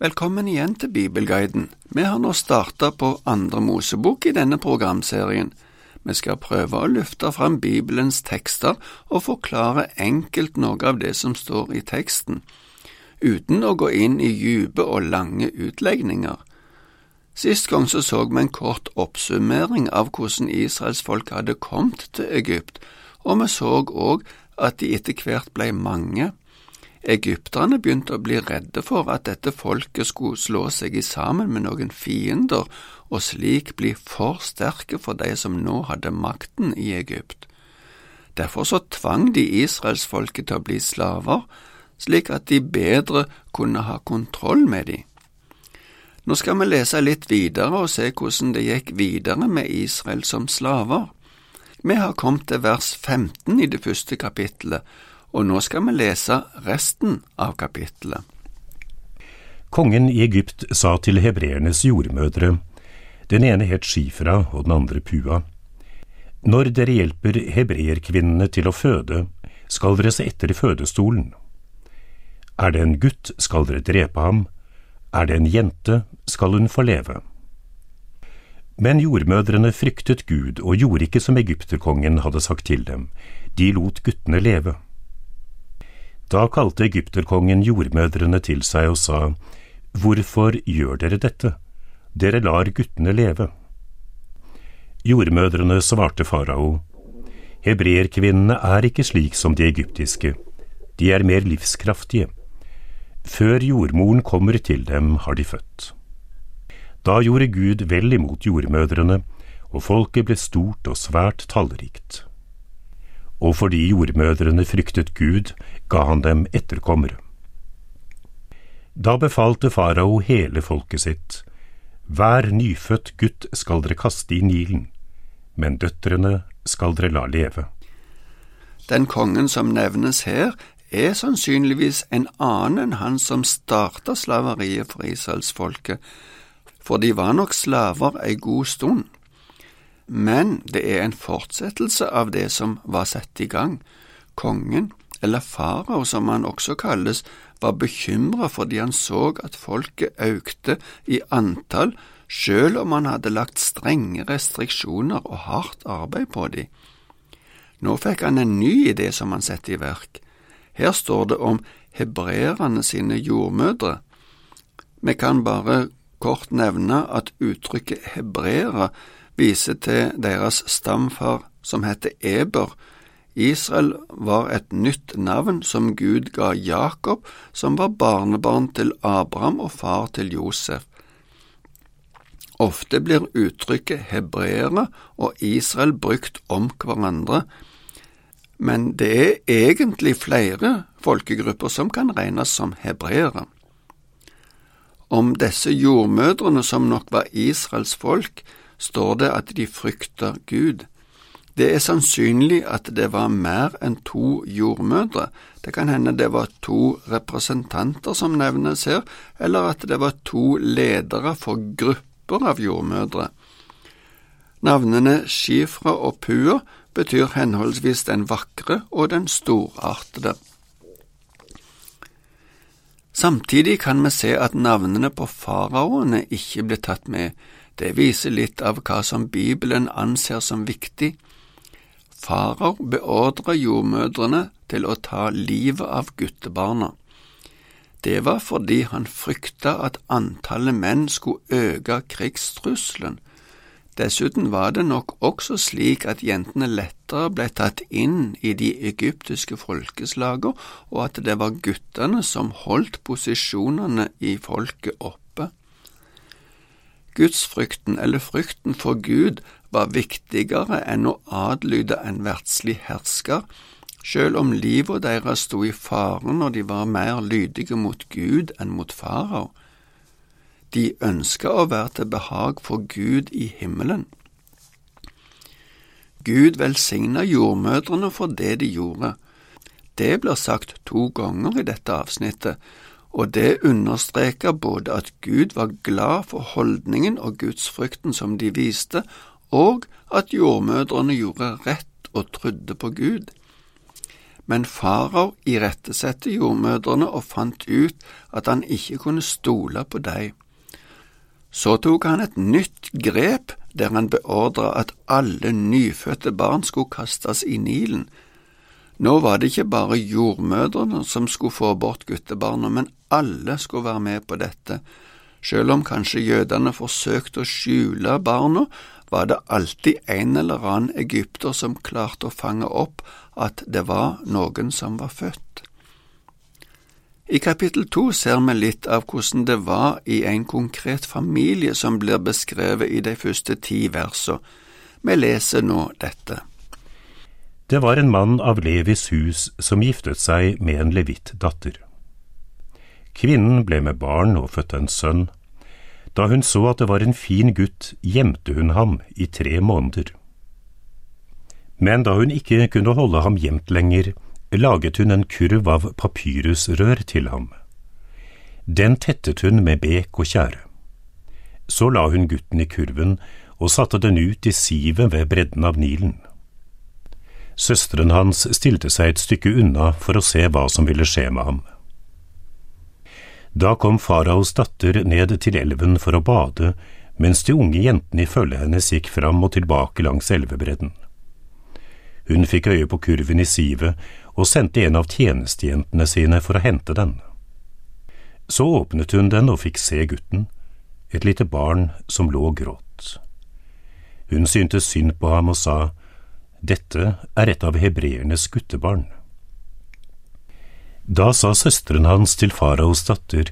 Velkommen igjen til Bibelguiden. Vi har nå starta på andre Mosebok i denne programserien. Vi skal prøve å løfte fram Bibelens tekster og forklare enkelt noe av det som står i teksten, uten å gå inn i dype og lange utlegninger. Sist gang så, så vi en kort oppsummering av hvordan Israels folk hadde kommet til Egypt, og vi så òg at de etter hvert ble mange. Egypterne begynte å bli redde for at dette folket skulle slå seg i sammen med noen fiender og slik bli for sterke for de som nå hadde makten i Egypt. Derfor så tvang de israelsfolket til å bli slaver, slik at de bedre kunne ha kontroll med de. Nå skal vi lese litt videre og se hvordan det gikk videre med Israel som slaver. Vi har kommet til vers 15 i det første kapittelet, og nå skal vi lese resten av kapittelet. Kongen i Egypt sa til hebreernes jordmødre, den ene het Shifra og den andre Pua, når dere hjelper hebreerkvinnene til å føde, skal dere se etter fødestolen. Er det en gutt, skal dere drepe ham, er det en jente, skal hun få leve. Men jordmødrene fryktet Gud og gjorde ikke som egypterkongen hadde sagt til dem, de lot guttene leve. Da kalte egypterkongen jordmødrene til seg og sa, Hvorfor gjør dere dette? Dere lar guttene leve. Jordmødrene svarte farao, Hebreerkvinnene er ikke slik som de egyptiske, de er mer livskraftige. Før jordmoren kommer til dem, har de født. Da gjorde Gud vel imot jordmødrene, og folket ble stort og svært tallrikt og fordi jordmødrene fryktet Gud, ga han dem etterkommere. Da befalte farao hele folket sitt, hver nyfødt gutt skal dere kaste i Nilen, men døtrene skal dere la leve. Den kongen som nevnes her, er sannsynligvis en annen enn han som starta slaveriet for israelsfolket, for de var nok slaver ei god stund men det er en fortsettelse av det som var satt i gang. Kongen, eller farao som han også kalles, var bekymra fordi han så at folket økte i antall sjøl om han hadde lagt strenge restriksjoner og hardt arbeid på dem. Nå fikk han en ny idé som han satte i verk. Her står det om hebreerne sine jordmødre. Vi kan bare kort nevne at uttrykket hebreere viser til deres stamfar som heter Eber. Israel var et nytt navn som Gud ga Jakob, som var barnebarn til Abraham og far til Josef. Ofte blir uttrykket hebreere og Israel brukt om hverandre, men det er egentlig flere folkegrupper som kan regnes som hebreere. Om disse jordmødrene som nok var Israels folk, står det at de frykter Gud. Det er sannsynlig at det var mer enn to jordmødre, det kan hende det var to representanter som nevnes her, eller at det var to ledere for grupper av jordmødre. Navnene Shifra og Pua betyr henholdsvis den vakre og den storartede. Samtidig kan vi se at navnene på faraoene ikke ble tatt med, det viser litt av hva som Bibelen anser som viktig. Farao beordra jordmødrene til å ta livet av guttebarna. Det var fordi han frykta at antallet menn skulle øke krigstrusselen. Dessuten var det nok også slik at jentene lettere ble tatt inn i de egyptiske folkeslager, og at det var guttene som holdt posisjonene i folket oppe. Gudsfrykten eller frykten for Gud var viktigere enn å adlyde en verdslig hersker, sjøl om livet deres sto i fare når de var mer lydige mot Gud enn mot farao. De ønsker å være til behag for Gud i himmelen. Gud velsigna jordmødrene for det de gjorde. Det blir sagt to ganger i dette avsnittet, og det understreker både at Gud var glad for holdningen og gudsfrykten som de viste, og at jordmødrene gjorde rett og trodde på Gud. men farao irettesatte jordmødrene og fant ut at han ikke kunne stole på dem. Så tok han et nytt grep der han beordra at alle nyfødte barn skulle kastes i Nilen. Nå var det ikke bare jordmødrene som skulle få bort guttebarna, men alle skulle være med på dette. Selv om kanskje jødene forsøkte å skjule barna, var det alltid en eller annen egypter som klarte å fange opp at det var noen som var født. I kapittel to ser vi litt av hvordan det var i en konkret familie som blir beskrevet i de første ti versene. Vi leser nå dette. Det var en mann av Levis hus som giftet seg med en levittdatter. Kvinnen ble med barn og fødte en sønn. Da hun så at det var en fin gutt, gjemte hun ham i tre måneder. Men da hun ikke kunne holde ham gjemt lenger, laget hun en kurv av papyrusrør til ham. Den tettet hun med bek og tjære. Så la hun gutten i kurven og satte den ut i sivet ved bredden av Nilen. Søsteren hans stilte seg et stykke unna for å se hva som ville skje med ham. Da kom faraos datter ned til elven for å bade, mens de unge jentene i følget hennes gikk fram og tilbake langs elvebredden. Hun fikk øye på kurven i sivet og sendte en av tjenestejentene sine for å hente den. Så åpnet hun den og fikk se gutten, et lite barn som lå og gråt. Hun syntes synd på ham og sa, Dette er et av hebreernes guttebarn. Da sa søsteren hans til faraos datter,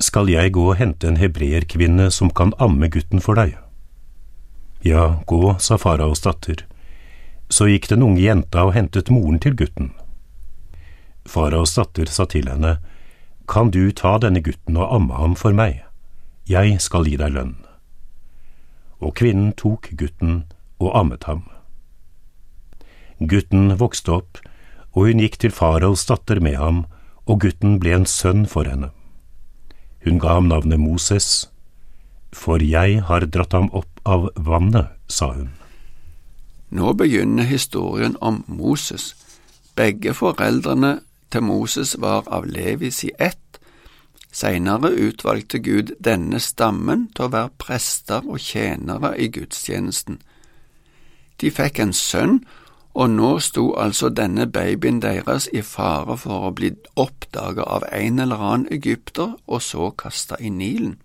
Skal jeg gå og hente en hebreerkvinne som kan amme gutten for deg? Ja, gå, sa faraos datter. Så gikk den unge jenta og hentet moren til gutten. Faraos datter sa til henne, Kan du ta denne gutten og amme ham for meg? Jeg skal gi deg lønn. Og kvinnen tok gutten og ammet ham. Gutten vokste opp og hun gikk til faraos datter med ham, og gutten ble en sønn for henne. Hun ga ham navnet Moses, for jeg har dratt ham opp av vannet, sa hun. Nå begynner historien om Moses. Begge foreldrene til Moses var av Levis i ett. Senere utvalgte Gud denne stammen til å være prester og tjenere i gudstjenesten. De fikk en sønn og nå sto altså denne babyen deres i fare for å bli oppdaget av en eller annen egypter og så kasta i Nilen.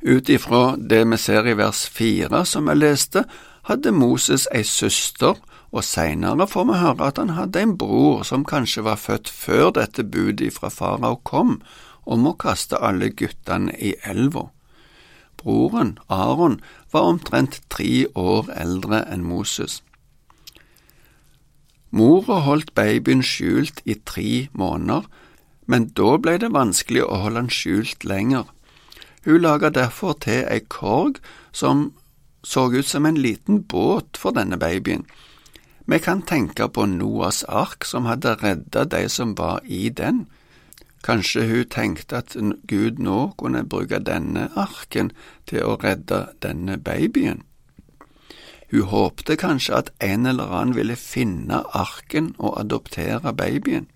Ut ifra det vi ser i vers fire som jeg leste, hadde Moses ei søster, og seinere får vi høre at han hadde en bror som kanskje var født før dette budet fra farao kom, om å kaste alle guttene i elva. Broren, Aron, var omtrent tre år eldre enn Moses. Mora holdt babyen skjult i tre måneder, men da ble det vanskelig å holde han skjult lenger. Hun laga derfor til ei korg som så ut som en liten båt for denne babyen. Vi kan tenke på Noas ark som hadde redda de som var i den. Kanskje hun tenkte at Gud nå kunne bruke denne arken til å redde denne babyen. Hun håpte kanskje at en eller annen ville finne arken og adoptere babyen.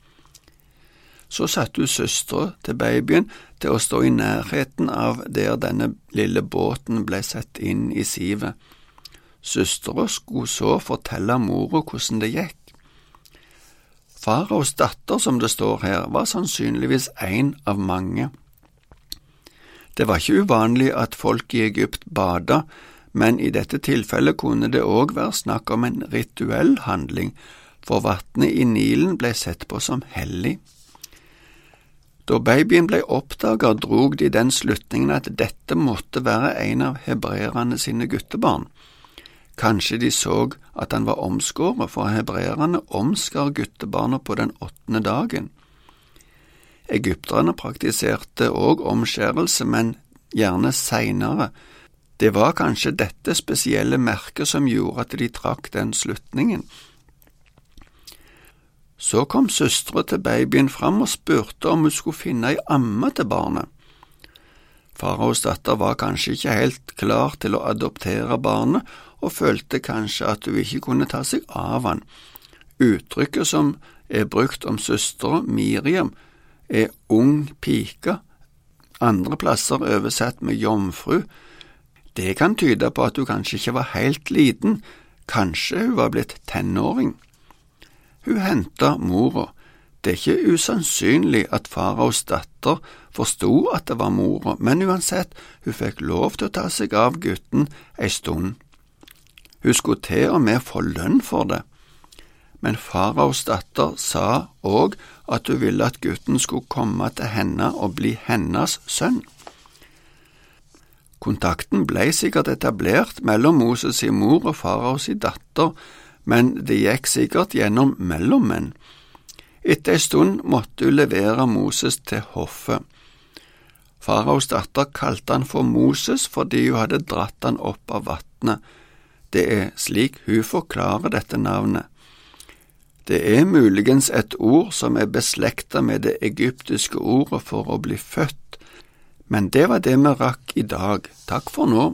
Så satte hun søstera til babyen til å stå i nærheten av der denne lille båten ble satt inn i sivet. Søstera skulle så fortelle mora hvordan det gikk. Faraos datter, som det står her, var sannsynligvis en av mange. Det var ikke uvanlig at folk i Egypt bada, men i dette tilfellet kunne det òg være snakk om en rituell handling, for vannet i Nilen ble sett på som hellig. Da babyen ble oppdaget, drog de den slutningen at dette måtte være en av hebreerne sine guttebarn. Kanskje de så at han var omskåret, for hebreerne omskar guttebarna på den åttende dagen. Egypterne praktiserte òg omskjærelse, men gjerne seinere, det var kanskje dette spesielle merket som gjorde at de trakk den slutningen. Så kom søstera til babyen fram og spurte om hun skulle finne ei amme til barnet. Faraos datter var kanskje ikke helt klar til å adoptere barnet, og følte kanskje at hun ikke kunne ta seg av han. Uttrykket som er brukt om søstera Miriam, er ung pike, andre plasser oversatt med jomfru. Det kan tyde på at hun kanskje ikke var helt liten, kanskje hun var blitt tenåring. Hun henta mora. Det er ikke usannsynlig at faraos datter forsto at det var mora, men uansett, hun fikk lov til å ta seg av gutten ei stund. Hun skulle til og med få lønn for det men faraos datter sa òg at hun ville at gutten skulle komme til henne og bli hennes sønn. Kontakten ble sikkert etablert mellom Moses' mor og faraos datter, men det gikk sikkert gjennom mellommenn. Etter ei stund måtte hun levere Moses til hoffet. Faraos datter kalte han for Moses fordi hun hadde dratt han opp av vatnet. Det er slik hun forklarer dette navnet. Det er muligens et ord som er beslekta med det egyptiske ordet for å bli født, men det var det vi rakk i dag. Takk for nå.